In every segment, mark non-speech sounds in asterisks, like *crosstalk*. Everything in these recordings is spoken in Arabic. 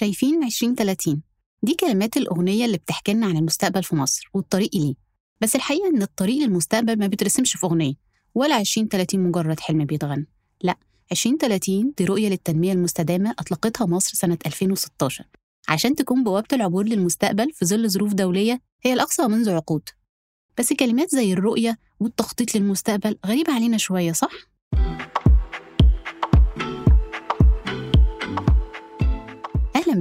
شايفين 2030 دي كلمات الأغنية اللي بتحكي لنا عن المستقبل في مصر والطريق ليه بس الحقيقة إن الطريق للمستقبل ما بيترسمش في أغنية ولا 2030 مجرد حلم بيتغنى. لا 2030 دي رؤية للتنمية المستدامة أطلقتها مصر سنة 2016 عشان تكون بوابة العبور للمستقبل في ظل ظروف دولية هي الأقصى منذ عقود. بس كلمات زي الرؤية والتخطيط للمستقبل غريبة علينا شوية صح؟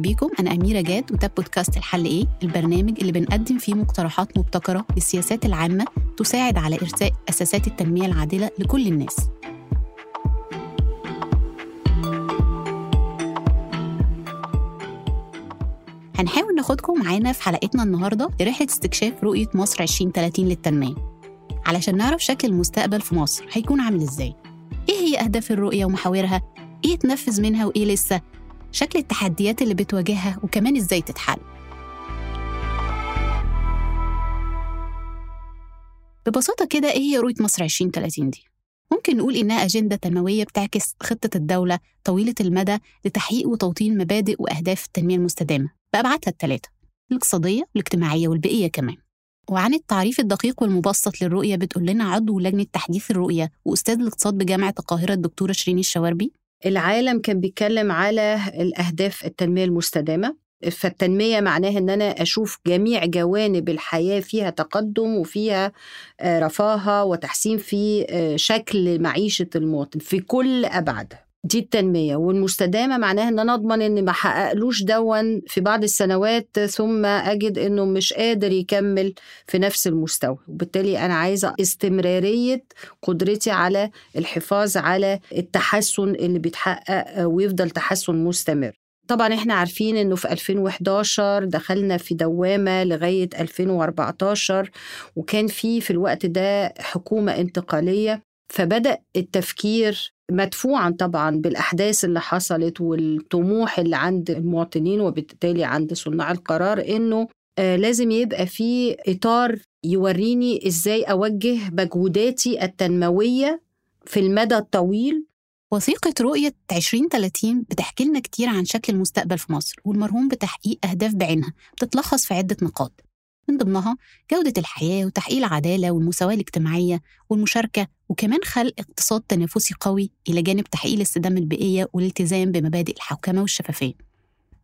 بيكم. أنا أميرة جاد وده بودكاست الحل إيه؟ البرنامج اللي بنقدم فيه مقترحات مبتكرة للسياسات العامة تساعد على إرساء أساسات التنمية العادلة لكل الناس. هنحاول ناخدكم معانا في حلقتنا النهارده لرحلة استكشاف رؤية مصر 2030 للتنمية. علشان نعرف شكل المستقبل في مصر هيكون عامل إزاي؟ إيه هي أهداف الرؤية ومحاورها؟ إيه اتنفذ منها وإيه لسه؟ شكل التحديات اللي بتواجهها وكمان إزاي تتحل. ببساطة كده إيه هي رؤية مصر 2030 دي؟ ممكن نقول إنها أجندة تنموية بتعكس خطة الدولة طويلة المدى لتحقيق وتوطين مبادئ وأهداف التنمية المستدامة. بأبعادها الثلاثة الاقتصادية والاجتماعية والبيئية كمان. وعن التعريف الدقيق والمبسط للرؤية بتقول لنا عضو لجنة تحديث الرؤية وأستاذ الاقتصاد بجامعة القاهرة الدكتورة شيرين الشواربي. العالم كان بيتكلم على الأهداف التنمية المستدامة فالتنمية معناها إن أنا أشوف جميع جوانب الحياة فيها تقدم وفيها رفاهة وتحسين في شكل معيشة المواطن في كل أبعادها. دي التنمية والمستدامة معناها إن أنا أضمن ان ما حققلوش دون في بعض السنوات ثم أجد إنه مش قادر يكمل في نفس المستوى. وبالتالي أنا عايزة استمرارية قدرتي على الحفاظ على التحسن اللي بيتحقق ويفضل تحسن مستمر. طبعا إحنا عارفين إنه في 2011 دخلنا في دوامة لغاية 2014 وكان في في الوقت ده حكومة انتقالية فبدأ التفكير مدفوعا طبعا بالأحداث اللي حصلت والطموح اللي عند المواطنين وبالتالي عند صناع القرار إنه آه لازم يبقى في إطار يوريني إزاي أوجه مجهوداتي التنموية في المدى الطويل. وثيقة رؤية 2030 بتحكي لنا كتير عن شكل المستقبل في مصر والمرهون بتحقيق أهداف بعينها بتتلخص في عدة نقاط. من ضمنها جودة الحياة وتحقيق العدالة والمساواة الاجتماعية والمشاركة وكمان خلق اقتصاد تنافسي قوي إلى جانب تحقيق الاستدامة البيئية والالتزام بمبادئ الحوكمة والشفافية.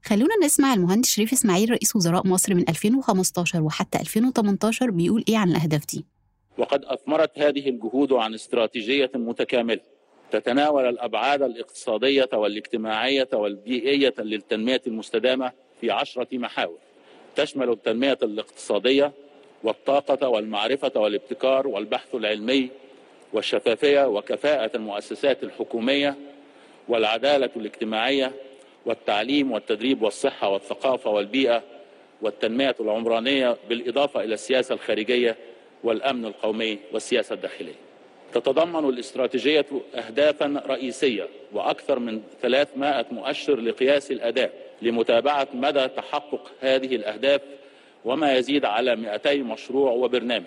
خلونا نسمع المهندس شريف إسماعيل رئيس وزراء مصر من 2015 وحتى 2018 بيقول إيه عن الأهداف دي. وقد أثمرت هذه الجهود عن استراتيجية متكاملة تتناول الأبعاد الاقتصادية والاجتماعية والبيئية للتنمية المستدامة في عشرة محاور تشمل التنمية الاقتصادية والطاقة والمعرفة والابتكار والبحث العلمي والشفافية وكفاءة المؤسسات الحكومية والعدالة الاجتماعية والتعليم والتدريب والصحة والثقافة والبيئة والتنمية العمرانية بالإضافة إلى السياسة الخارجية والأمن القومي والسياسة الداخلية. تتضمن الاستراتيجية أهدافا رئيسية وأكثر من 300 مؤشر لقياس الأداء لمتابعة مدى تحقق هذه الأهداف وما يزيد على 200 مشروع وبرنامج.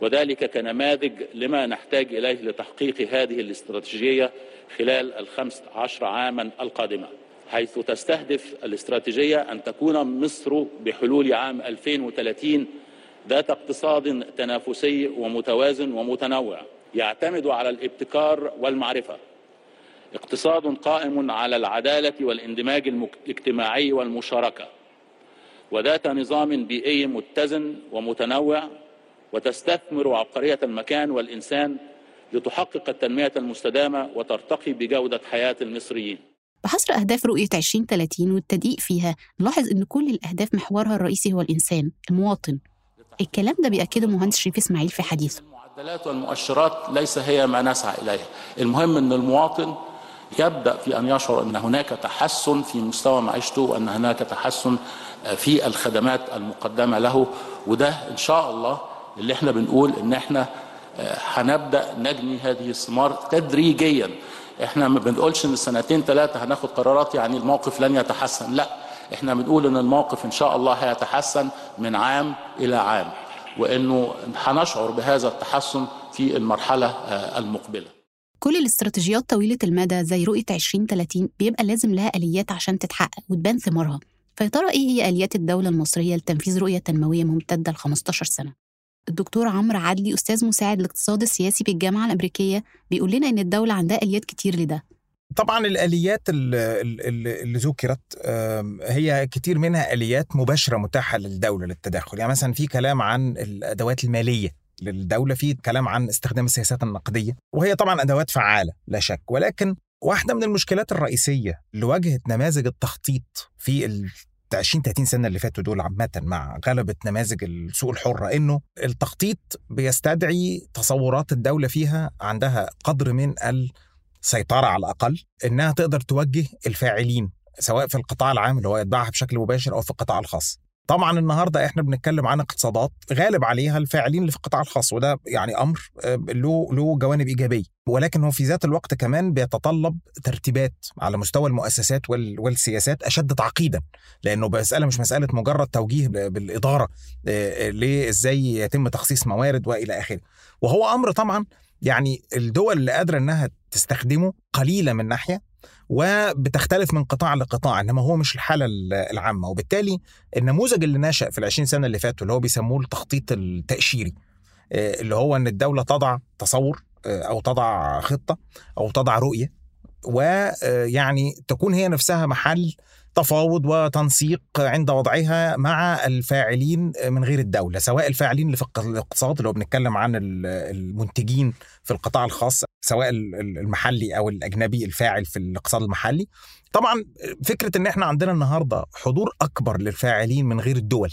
وذلك كنماذج لما نحتاج إليه لتحقيق هذه الاستراتيجية خلال الخمس عشر عاما القادمة حيث تستهدف الاستراتيجية أن تكون مصر بحلول عام 2030 ذات اقتصاد تنافسي ومتوازن ومتنوع يعتمد على الابتكار والمعرفة. اقتصاد قائم على العدالة والاندماج الاجتماعي والمشاركة. وذات نظام بيئي متزن ومتنوع وتستثمر عبقرية المكان والإنسان لتحقق التنمية المستدامة وترتقي بجودة حياة المصريين. بحصر أهداف رؤية 2030 والتدقيق فيها نلاحظ أن كل الأهداف محورها الرئيسي هو الإنسان المواطن. الكلام ده بيأكده المهندس شريف إسماعيل في حديثه. المعدلات والمؤشرات ليس هي ما نسعى إليها. المهم أن المواطن يبدأ في أن يشعر أن هناك تحسن في مستوى معيشته وأن هناك تحسن في الخدمات المقدمة له. وده إن شاء الله اللي إحنا بنقول إن إحنا هنبدأ نجني هذه الثمار تدريجيا. إحنا ما بنقولش إن سنتين ثلاثة هناخد قرارات يعني الموقف لن يتحسن. لا إحنا بنقول إن الموقف إن شاء الله هيتحسن من عام إلى عام وإنه هنشعر بهذا التحسن في المرحلة المقبلة. كل الاستراتيجيات طويلة المدى زي رؤية 2030 بيبقى لازم لها آليات عشان تتحقق وتبان ثمارها. فيا ترى إيه هي آليات الدولة المصرية لتنفيذ رؤية تنموية ممتدة ل 15 سنة؟ الدكتور عمرو عدلي أستاذ مساعد الاقتصاد السياسي بالجامعة الأمريكية بيقول لنا إن الدولة عندها آليات كتير لده. طبعا الآليات اللي ذكرت هي كتير منها آليات مباشرة متاحة للدولة للتدخل يعني مثلا في كلام عن الأدوات المالية. للدولة في كلام عن استخدام السياسات النقدية وهي طبعا أدوات فعالة لا شك ولكن واحدة من المشكلات الرئيسية اللي واجهت نماذج التخطيط في ال 20 30 سنة اللي فاتوا دول عامة مع غلبة نماذج السوق الحرة إنه التخطيط بيستدعي تصورات الدولة فيها عندها قدر من السيطرة على الأقل إنها تقدر توجه الفاعلين سواء في القطاع العام اللي هو يتبعها بشكل مباشر أو في القطاع الخاص. طبعا النهارده إحنا بنتكلم عن اقتصادات غالب عليها الفاعلين اللي في القطاع الخاص وده يعني أمر له له جوانب إيجابية. ولكن هو في ذات الوقت كمان بيتطلب ترتيبات على مستوى المؤسسات والسياسات أشد تعقيدا لأنه مسألة مش مسألة مجرد توجيه بالإدارة لازاي يتم تخصيص موارد وإلى آخره. وهو أمر طبعا يعني الدول اللي قادرة إنها تستخدمه قليلة من ناحية وبتختلف من قطاع لقطاع إنما هو مش الحالة العامة. وبالتالي النموذج اللي نشا في ال20 سنة اللي فاتوا اللي هو بيسموه التخطيط التأشيري اللي هو إن الدولة تضع تصور أو تضع خطة أو تضع رؤية ويعني تكون هي نفسها محل تفاوض وتنسيق عند وضعها مع الفاعلين من غير الدولة سواء الفاعلين اللي في الاقتصاد اللي هو بنتكلم عن المنتجين في القطاع الخاص سواء المحلي أو الأجنبي الفاعل في الاقتصاد المحلي. طبعا فكرة إن إحنا عندنا النهارده حضور أكبر للفاعلين من غير الدول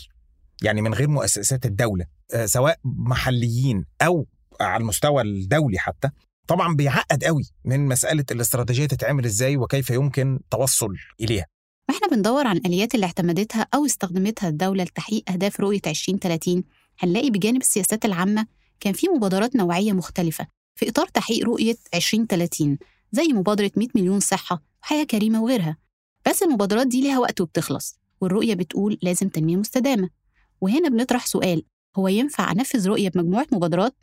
يعني من غير مؤسسات الدولة سواء محليين أو على المستوى الدولي حتى. طبعا بيعقد قوي من مسألة الاستراتيجية تتعمل إزاي وكيف يمكن توصل إليها. وإحنا بندور عن الآليات اللي اعتمدتها أو استخدمتها الدولة لتحقيق أهداف رؤية 2030 هنلاقي بجانب السياسات العامة كان في مبادرات نوعية مختلفة في إطار تحقيق رؤية 2030 زي مبادرة 100 مليون صحة وحياة كريمة وغيرها. بس المبادرات دي ليها وقت وبتخلص والرؤية بتقول لازم تنمية مستدامة. وهنا بنطرح سؤال هو ينفع أنفذ رؤية بمجموعة مبادرات؟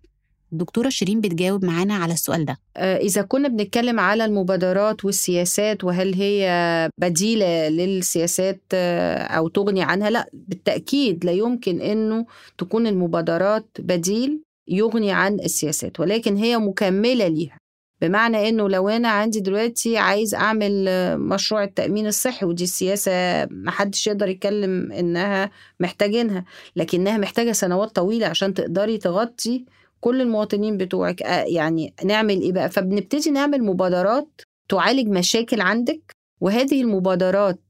الدكتورة شيرين بتجاوب معانا على السؤال ده. إذا كنا بنتكلم على المبادرات والسياسات وهل هي بديلة للسياسات أو تغني عنها؟ لا بالتأكيد لا يمكن أنه تكون المبادرات بديل يغني عن السياسات ولكن هي مكملة ليها. بمعنى إنه لو أنا عندي دلوقتي عايز أعمل مشروع التأمين الصحي ودي السياسة ما حدش يقدر يتكلم إنها محتاجينها لكنها محتاجة سنوات طويلة عشان تقدري تغطي كل المواطنين بتوعك يعني نعمل إيه بقى؟ فبنبتدي نعمل مبادرات تعالج مشاكل عندك وهذه المبادرات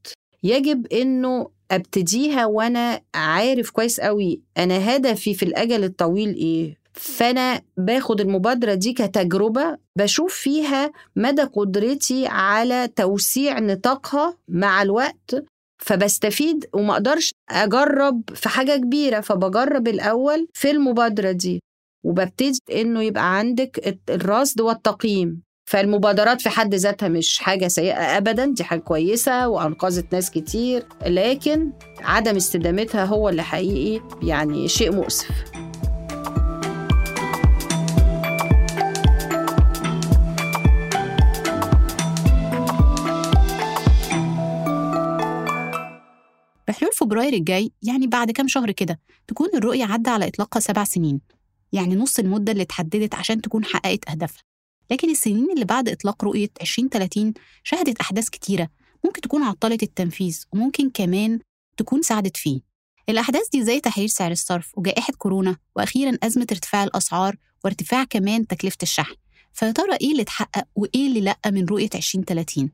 يجب إنه أبتديها وأنا عارف كويس قوي أنا هدفي في الأجل الطويل إيه. فأنا باخد المبادرة دي كتجربة بشوف فيها مدى قدرتي على توسيع نطاقها مع الوقت فبستفيد وما أقدرش أجرب في حاجة كبيرة فبجرب الأول في المبادرة دي. وببتدي إنه يبقى عندك الرصد والتقييم. فالمبادرات في حد ذاتها مش حاجة سيئة أبدا دي حاجة كويسة وأنقذت ناس كتير. لكن عدم استدامتها هو اللي حقيقي يعني شيء مؤسف. بحلول فبراير الجاي يعني بعد كام شهر كده تكون الرؤية عدى على إطلاقها سبع سنين. يعني نص المدة اللي اتحددت عشان تكون حققت أهدافها. لكن السنين اللي بعد إطلاق رؤية 2030 شهدت أحداث كتيرة ممكن تكون عطلت التنفيذ وممكن كمان تكون ساعدت فيه. الأحداث دي زي تحرير سعر الصرف وجائحة كورونا وأخيرا أزمة ارتفاع الأسعار وارتفاع كمان تكلفة الشحن. فيا ترى إيه اللي اتحقق وإيه اللي لأ من رؤية 2030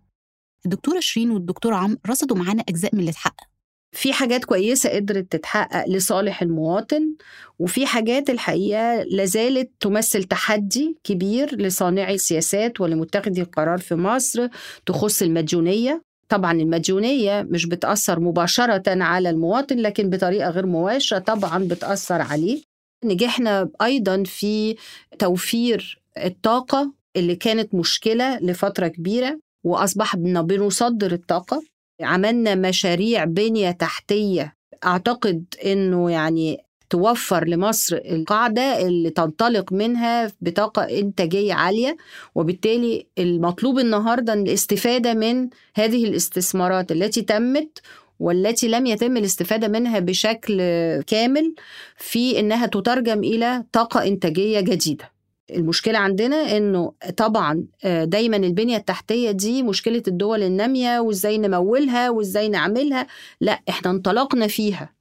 الدكتورة شيرين والدكتور عمرو رصدوا معانا أجزاء من اللي اتحقق. في حاجات كويسة قدرت تتحقق لصالح المواطن وفي حاجات الحقيقة لازالت تمثل تحدي كبير لصانعي السياسات ولمتخذي القرار في مصر تخص المديونية. طبعا المديونية مش بتأثر مباشرة على المواطن لكن بطريقة غير مباشرة طبعا بتأثر عليه. نجحنا أيضا في توفير الطاقة اللي كانت مشكلة لفترة كبيرة وأصبحنا بنصدر الطاقة. عملنا مشاريع بنية تحتية. أعتقد أنه يعني توفر لمصر القاعدة اللي تنطلق منها بطاقة إنتاجية عالية وبالتالي المطلوب النهاردة الاستفادة من هذه الاستثمارات التي تمت والتي لم يتم الاستفادة منها بشكل كامل في إنها تترجم إلى طاقة إنتاجية جديدة. المشكلة عندنا إنه طبعا دايما البنية التحتية دي مشكلة الدول النامية وإزاي نمولها وإزاي نعملها. لا إحنا انطلقنا فيها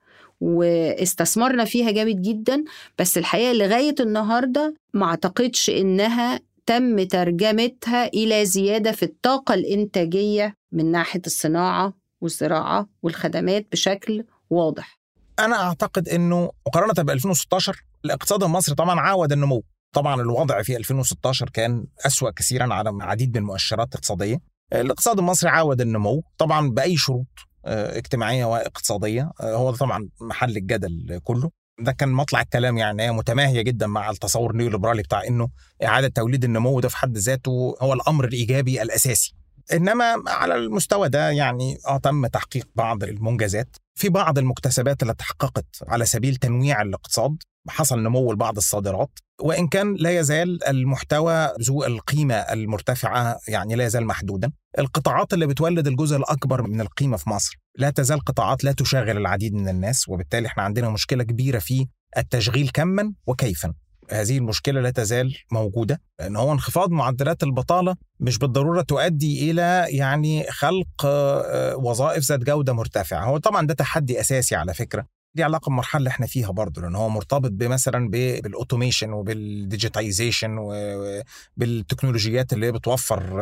واستثمرنا فيها جامد جدا بس الحقيقة لغاية النهاردة ما أعتقدش إنها تم ترجمتها إلى زيادة في الطاقة الإنتاجية من ناحية الصناعة والزراعة والخدمات بشكل واضح. أنا أعتقد أنه مقارنة ب 2016 الاقتصاد المصري طبعا عاود النمو. طبعا الوضع في 2016 كان أسوأ كثيرا على عديد من المؤشرات الاقتصادية. الاقتصاد المصري عاود النمو طبعا بأي شروط اجتماعية واقتصادية هو طبعا محل الجدل كله. ده كان مطلع الكلام يعني هي متماهية جدا مع التصور النيوليبرالي بتاع إنه إعادة توليد النمو ده في حد ذاته هو الأمر الإيجابي الأساسي. إنما على المستوى ده يعني آه تم تحقيق بعض المنجزات. في بعض المكتسبات اللي تحققت على سبيل تنويع الاقتصاد حصل نمو لبعض الصادرات وإن كان لا يزال المحتوى ذو القيمة المرتفعة يعني لا يزال محدودا. القطاعات اللي بتولد الجزء الأكبر من القيمة في مصر لا تزال قطاعات لا تشغل العديد من الناس وبالتالي إحنا عندنا مشكلة كبيرة في التشغيل كما وكيفا. هذه المشكلة لا تزال موجودة لأن هو انخفاض معدلات البطالة مش بالضرورة تؤدي إلى يعني خلق وظائف ذات جودة مرتفعة. هو طبعا ده تحدي أساسي على فكرة دي علاقة بمرحلة اللي إحنا فيها برضه لأن هو مرتبط بمثلا بال automation وبال digitization وبالتكنولوجيات اللي بتوفر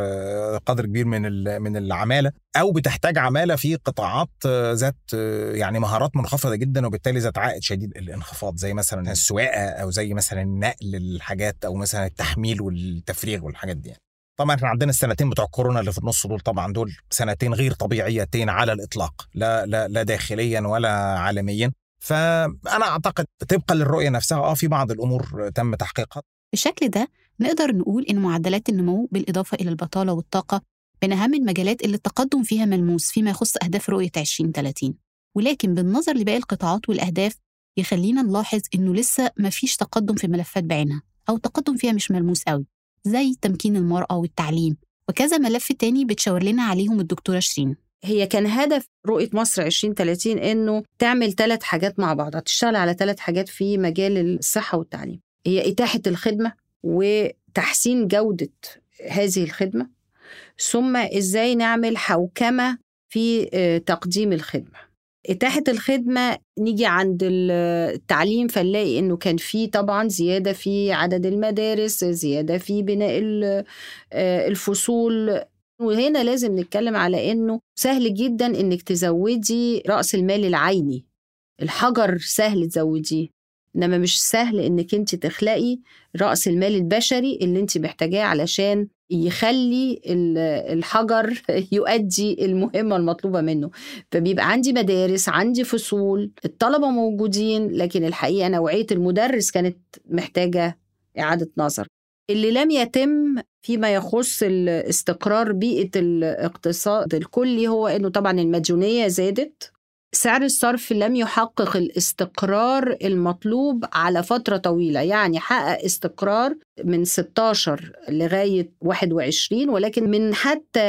قدر كبير من من العمالة أو بتحتاج عمالة في قطاعات ذات يعني مهارات منخفضة جدا وبالتالي ذات عائد شديد الانخفاض زي مثلا السواقة أو زي مثلا نقل الحاجات أو مثلا التحميل والتفريغ والحاجات دي طبعا إحنا عندنا السنتين بتوع كورونا اللي في النص دول طبعا دول سنتين غير طبيعيتين على الإطلاق لا لا لا داخليا ولا عالميا. فأنا أعتقد طبقا للرؤية نفسها آه في بعض الأمور تم تحقيقها. بالشكل ده نقدر نقول إن معدلات النمو بالإضافة إلى البطالة والطاقة من أهم المجالات اللي التقدم فيها ملموس فيما يخص أهداف رؤية 2030 ولكن بالنظر لباقي القطاعات والأهداف يخلينا نلاحظ إنه لسه ما فيش تقدم في ملفات بعينها أو التقدم فيها مش ملموس قوي. زي تمكين المرأة والتعليم وكذا ملف تاني بتشاور لنا عليهم الدكتورة شيرين. هي كان هدف رؤية مصر 2030 إنه تعمل ثلاث حاجات مع بعض تشتغل على ثلاث حاجات في مجال الصحة والتعليم. هي إتاحة الخدمة وتحسين جودة هذه الخدمة ثم إزاي نعمل حوكمة في تقديم الخدمة. إتاحة الخدمة نيجي عند التعليم فنلاقي إنه كان في طبعا زيادة في عدد المدارس زيادة في بناء الفصول. وهنا لازم نتكلم على إنه سهل جدا إنك تزودي رأس المال العيني. الحجر سهل تزوديه إنما مش سهل إنك أنت تخلقي رأس المال البشري اللي أنت محتاجاه علشان يخلي الحجر *laughs* يؤدي المهمة المطلوبة منه. فبيبقى عندي مدارس عندي فصول الطلبة موجودين لكن الحقيقة نوعية المدرس كانت محتاجة إعادة نظر. اللي لم يتم فيما يخص استقرار بيئة الاقتصاد الكلي هو أنه طبعا المديونية زادت. سعر الصرف لم يحقق الاستقرار المطلوب على فترة طويلة. يعني حقق استقرار من 16 لغاية 21 ولكن من حتى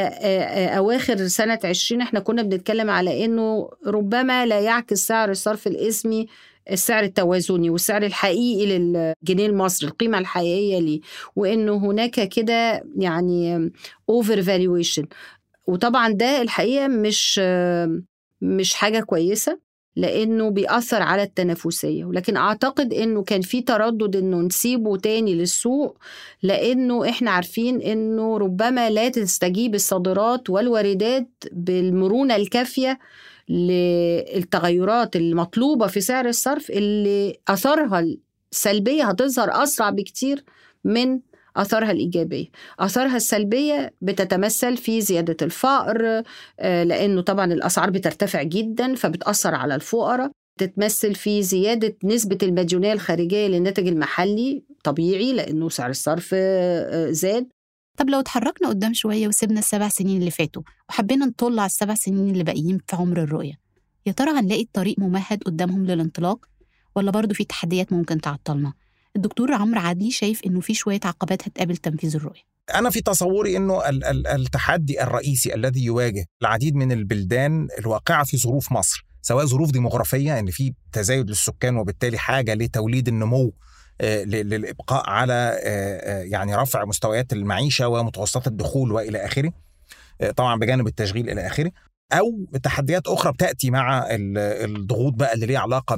أواخر سنة 20 إحنا كنا بنتكلم على أنه ربما لا يعكس سعر الصرف الإسمي السعر التوازني والسعر الحقيقي للجنيه المصري القيمة الحقيقية ليه وأنه هناك كده يعني over valuation وطبعا ده الحقيقة مش مش حاجة كويسة لأنه بيأثر على التنافسية. ولكن أعتقد أنه كان في تردد أنه نسيبه تاني للسوق لأنه إحنا عارفين أنه ربما لا تستجيب الصادرات والواردات بالمرونة الكافية للتغيرات المطلوبة في سعر الصرف اللي أثرها السلبية هتظهر أسرع بكتير من آثارها الإيجابية. آثارها السلبية بتتمثل في زيادة الفقر لأنه طبعا الأسعار بترتفع جدا فبتأثر على الفقراء. تتمثل في زيادة نسبة المديونية الخارجية للناتج المحلي طبيعي لأنه سعر الصرف زاد. طب لو اتحركنا قدام شوية وسيبنا السبع سنين اللي فاتوا وحبينا نطل على السبع سنين اللي باقيين في عمر الرؤية يا ترى هنلاقي الطريق ممهد قدامهم للانطلاق؟ ولا برضه في تحديات ممكن تعطلنا؟ الدكتور عمرو عدلي شايف إنه في شوية عقبات هتقابل تنفيذ الرؤية. أنا في تصوري أنه التحدي الرئيسي الذي يواجه العديد من البلدان الواقعة في ظروف مصر سواء ظروف ديموغرافية أن في تزايد للسكان وبالتالي حاجة لتوليد النمو للإبقاء على يعني رفع مستويات المعيشة ومتوسطات الدخول وإلى آخره طبعا بجانب التشغيل إلى آخره. أو تحديات أخرى بتأتي مع الضغوط بقى اللي ليها علاقة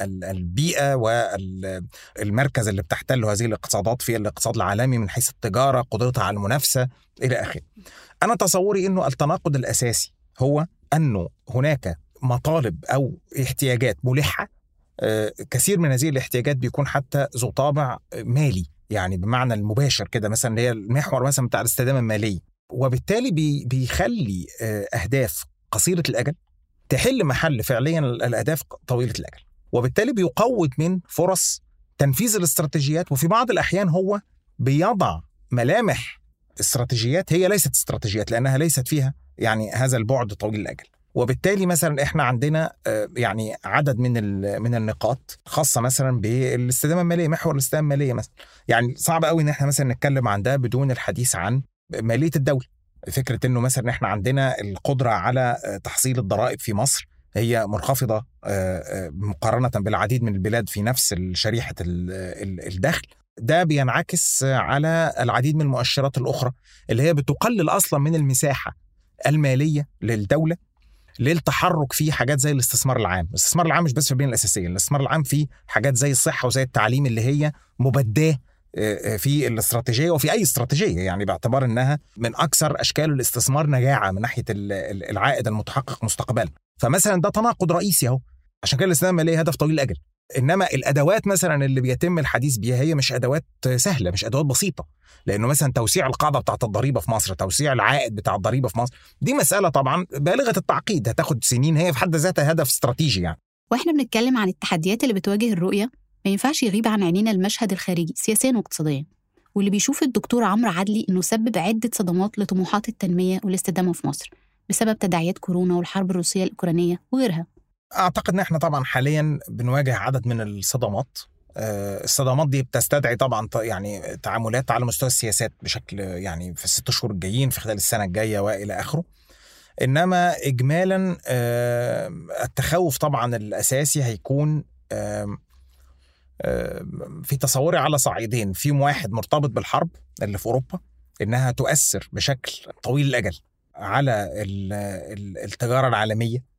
بالبيئه والمركز اللي بتحتله هذه الاقتصادات في الاقتصاد العالمي من حيث التجارة قدرتها على المنافسة إلى آخره. أنا تصوري إنه التناقض الأساسي هو أنه هناك مطالب أو احتياجات ملحة كثير من هذه الاحتياجات بيكون حتى ذو طابع مالي يعني بمعنى المباشر كده مثلا اللي هي المحور مثلا بتاع الاستدامه الماليه وبالتالي بي بيخلي أهداف قصيرة الأجل تحل محل فعليا الأهداف طويلة الأجل. وبالتالي بيقوض من فرص تنفيذ الاستراتيجيات وفي بعض الأحيان هو بيضع ملامح استراتيجيات هي ليست استراتيجيات لأنها ليست فيها يعني هذا البعد طويل الأجل. وبالتالي مثلا إحنا عندنا يعني عدد من من النقاط خاصة مثلا بالاستدامه المالية محور الاستدامه المالية مثلا. يعني صعب قوي إن إحنا مثلا نتكلم عن ده بدون الحديث عن مالية الدولة. فكرة إنه مثلا إحنا عندنا القدرة على تحصيل الضرائب في مصر هي منخفضة مقارنة بالعديد من البلاد في نفس شريحة الدخل. ده بينعكس على العديد من المؤشرات الأخرى اللي هي بتقلل أصلا من المساحة المالية للدولة للتحرك في حاجات زي الاستثمار العام، الاستثمار العام مش بس في البنية الأساسية، الاستثمار العام في حاجات زي الصحة وزي التعليم اللي هي مبداة في الاستراتيجية وفي أي استراتيجية. يعني باعتبار إنها من أكثر أشكال الاستثمار نجاعة من ناحية العائد المتحقق مستقبلا. فمثلا ده تناقض رئيسي أهو. عشان كده الاستدامه الماليه هدف طويل الأجل. إنما الأدوات مثلا اللي بيتم الحديث بيها هي مش أدوات سهلة مش أدوات بسيطة. لأنه مثلا توسيع القاعدة بتاعت الضريبة في مصر توسيع العائد بتاع الضريبة في مصر دي مسألة طبعا بالغة التعقيد. هتاخد سنين هي في حد ذاتها هدف استراتيجي يعني. وإحنا بنتكلم عن التحديات اللي بتواجه الرؤية ما ينفعش يغيب عن عينينا المشهد الخارجي سياسيا واقتصاديا. واللي بيشوف الدكتور عمرو عدلي إنه سبب عدة صدمات لطموحات التنمية والاستدامة في مصر بسبب تداعيات كورونا والحرب الروسية الأوكرانية وغيرها. أعتقد إن إحنا طبعا حاليا بنواجه عدد من الصدمات. الصدمات دي بتستدعي طبعا يعني تعاملات على مستوى السياسات بشكل يعني في الست شهور الجايين في خلال السنة الجاية وإلى آخره. إنما اجمالا التخوف طبعا الأساسي هيكون في تصوري على صعيدين في واحد مرتبط بالحرب اللي في أوروبا إنها تؤثر بشكل طويل الأجل على التجارة العالمية.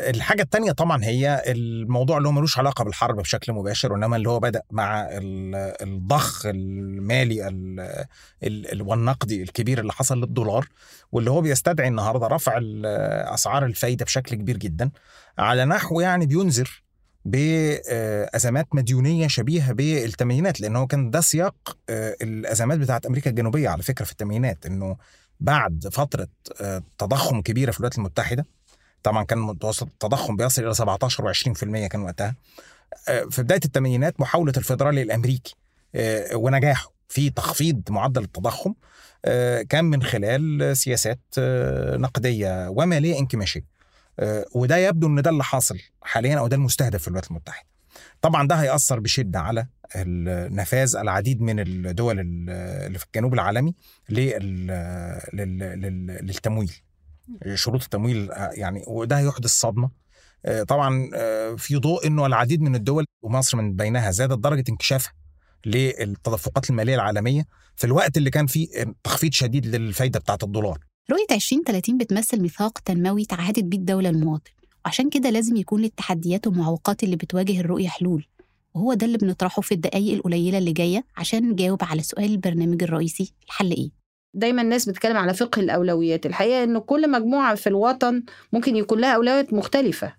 الحاجة التانية طبعا هي الموضوع اللي هو ملوش علاقة بالحرب بشكل مباشر وإنما اللي هو بدأ مع الضخ المالي والنقدي الكبير اللي حصل للدولار واللي هو بيستدعي النهاردة رفع أسعار الفايدة بشكل كبير جدا. على نحو يعني بينذر بأزمات مديونية شبيهة بالثمانينات لأنه هو كان ده سياق الأزمات بتاعت أمريكا الجنوبية على فكرة في الثمانينات إنه بعد فترة تضخم كبيرة في الولايات المتحدة طبعا كان متوسط التضخم بيصل إلى 17 و20% كان وقتها في بداية الثمانينات محاولة الفيدرالي الأمريكي ونجاحه في تخفيض معدل التضخم كان من خلال سياسات نقدية ومالية إنكماشية. وده يبدو إن ده اللي حاصل حاليا أو ده المستهدف في الولايات المتحدة. طبعا ده هيأثر بشدة على نفاذ العديد من الدول اللي في الجنوب العالمي للتمويل. شروط التمويل يعني وده هيحدث صدمة. طبعا في ضوء إنه العديد من الدول ومصر من بينها زادت درجة انكشافها للتدفقات المالية العالمية في الوقت اللي كان فيه تخفيض شديد للفايدة بتاعة الدولار. رؤية 2030 بتمثل ميثاق تنموي تعهدت بيه الدولة المواطن وعشان كده لازم يكون للتحديات والمعوقات اللي بتواجه الرؤية حلول. وهو ده اللي بنطرحه في الدقايق القليلة اللي جاية عشان نجاوب على سؤال البرنامج الرئيسي الحل إيه؟ دايما الناس بتتكلم على فقه الأولويات. الحقيقة إنه كل مجموعة في الوطن ممكن يكون لها أولويات مختلفة.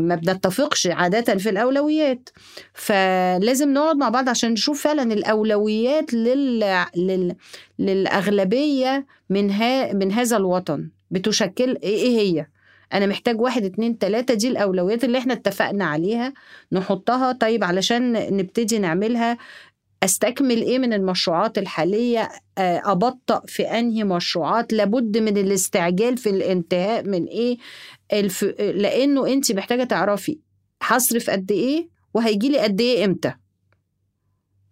ما بنتفقش عادة في الأولويات. فلازم نقعد مع بعض عشان نشوف فعلا الأولويات لل... لل... للأغلبية من, ها... من هذا الوطن. بتشكل إيه هي؟ أنا محتاج واحد اتنين تلاتة دي الأولويات اللي إحنا اتفقنا عليها نحطها طيب علشان نبتدي نعملها أستكمل إيه من المشروعات الحالية؟ أبطأ في أنهي مشروعات؟ لابد من الاستعجال في الانتهاء من إيه؟ الف... لأنه أنت محتاجة تعرفي هصرف قد إيه وهيجي لي قد إيه إمتى.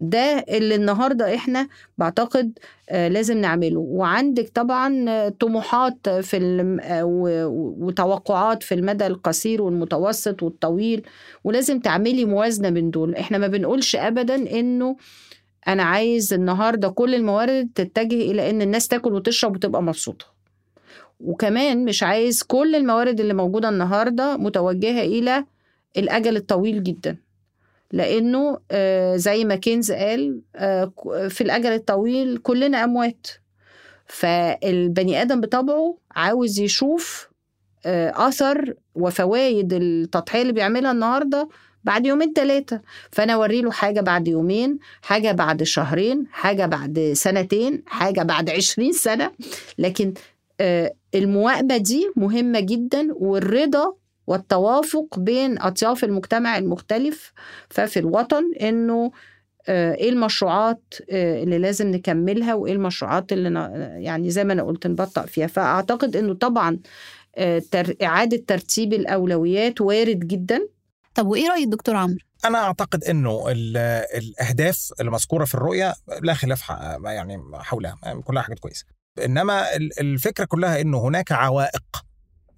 ده اللي النهارده إحنا بعتقد آه، لازم نعمله. وعندك طبعا آه، طموحات في آه، وتوقعات في المدى القصير والمتوسط والطويل ولازم تعملي موازنة بين دول. إحنا ما بنقولش ابدا إنه أنا عايز النهارده كل الموارد تتجه إلى إن الناس تاكل وتشرب وتبقى مبسوطة. وكمان مش عايز كل الموارد اللي موجودة النهارده متوجهة إلى الأجل الطويل جدا. لأنه آه، زي ما كينز قال آه، في الأجل الطويل كلنا أموات. فالبني آدم بطبعه عاوز يشوف آه، أثر وفوائد التضحية اللي بيعملها النهارده بعد يومين ثلاثة فأنا أوري له حاجة بعد يومين حاجة بعد شهرين حاجة بعد سنتين حاجة بعد عشرين سنة. لكن المواءبه دي مهمة جدا والرضا والتوافق بين أطياف المجتمع المختلف ففي الوطن إنه آه، إيه المشروعات آه، اللي لازم نكملها وإيه المشروعات اللي ن- يعني زي ما أنا قلت نبطأ فيها. فأعتقد إنه طبعا آه، تر- إعادة ترتيب الأولويات وارد جدا. طب وإيه راي الدكتور عمرو؟ أنا أعتقد إنه ال- الأهداف المذكوره في الرؤية لا خلاف يعني حولها كلها حاجات كويسة. إنما ال- الفكرة كلها إنه هناك عوائق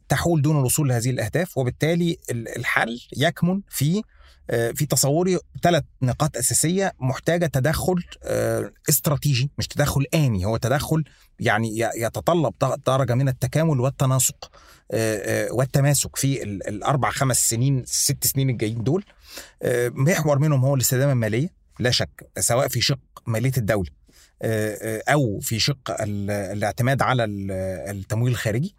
تحول دون الوصول لهذه الأهداف وبالتالي ال- الحل يكمن في آه، في تصوري ثلاث نقاط أساسية محتاجة تدخل آه، استراتيجي مش تدخل آني هو تدخل يعني يتطلب درجة من التكامل والتناسق آه، والتماسك في ال- الأربع خمس سنين ست سنين الجايين دول. محور منهم هو الاستدامه المالية لا شك سواء في شق مالية الدولة أو في شق ال- الاعتماد على ال- التمويل الخارجي.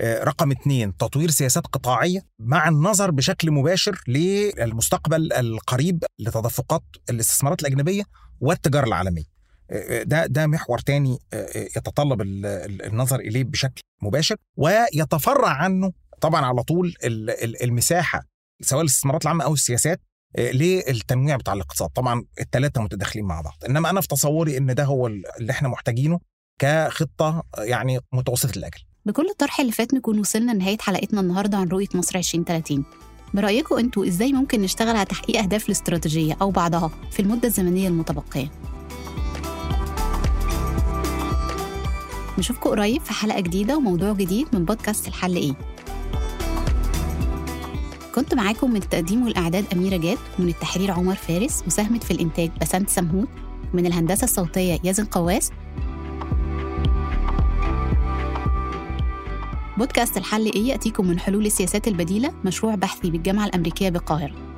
رقم اثنين تطوير سياسات قطاعية مع النظر بشكل مباشر للمستقبل القريب لتدفقات الاستثمارات الأجنبية والتجارة العالمية. آه، آه، ده ده محور تاني آه، آه، يتطلب ال- ال- النظر إليه بشكل مباشر ويتفرع عنه طبعا على طول ال- ال- المساحة سواء الاستثمارات العامة أو السياسات آه، للتنويع بتاع الاقتصاد. طبعا الثلاثة متداخلين مع بعض إنما أنا في تصوري إن ده هو اللي إحنا محتاجينه كخطة آه، يعني متوسطة الأجل. بكل الطرح اللي فات نكون وصلنا لنهايه حلقتنا النهارده عن رؤية مصر 2030 برأيكم أنتوا إزاي ممكن نشتغل على تحقيق أهداف الاستراتيجية أو بعضها في المدة الزمنية المتبقية؟ نشوفكم قريب في حلقة جديدة وموضوع جديد من بودكاست الحل إيه. كنت معاكم من التقديم والإعداد أميرة جاد ومن التحرير عمر فارس وساهمت في الإنتاج بسنت سمهوت من الهندسة الصوتية يازن قواس بودكاست الحل إيه يأتيكم من حلول السياسات البديلة مشروع بحثي بالجامعة الأمريكية بالقاهرة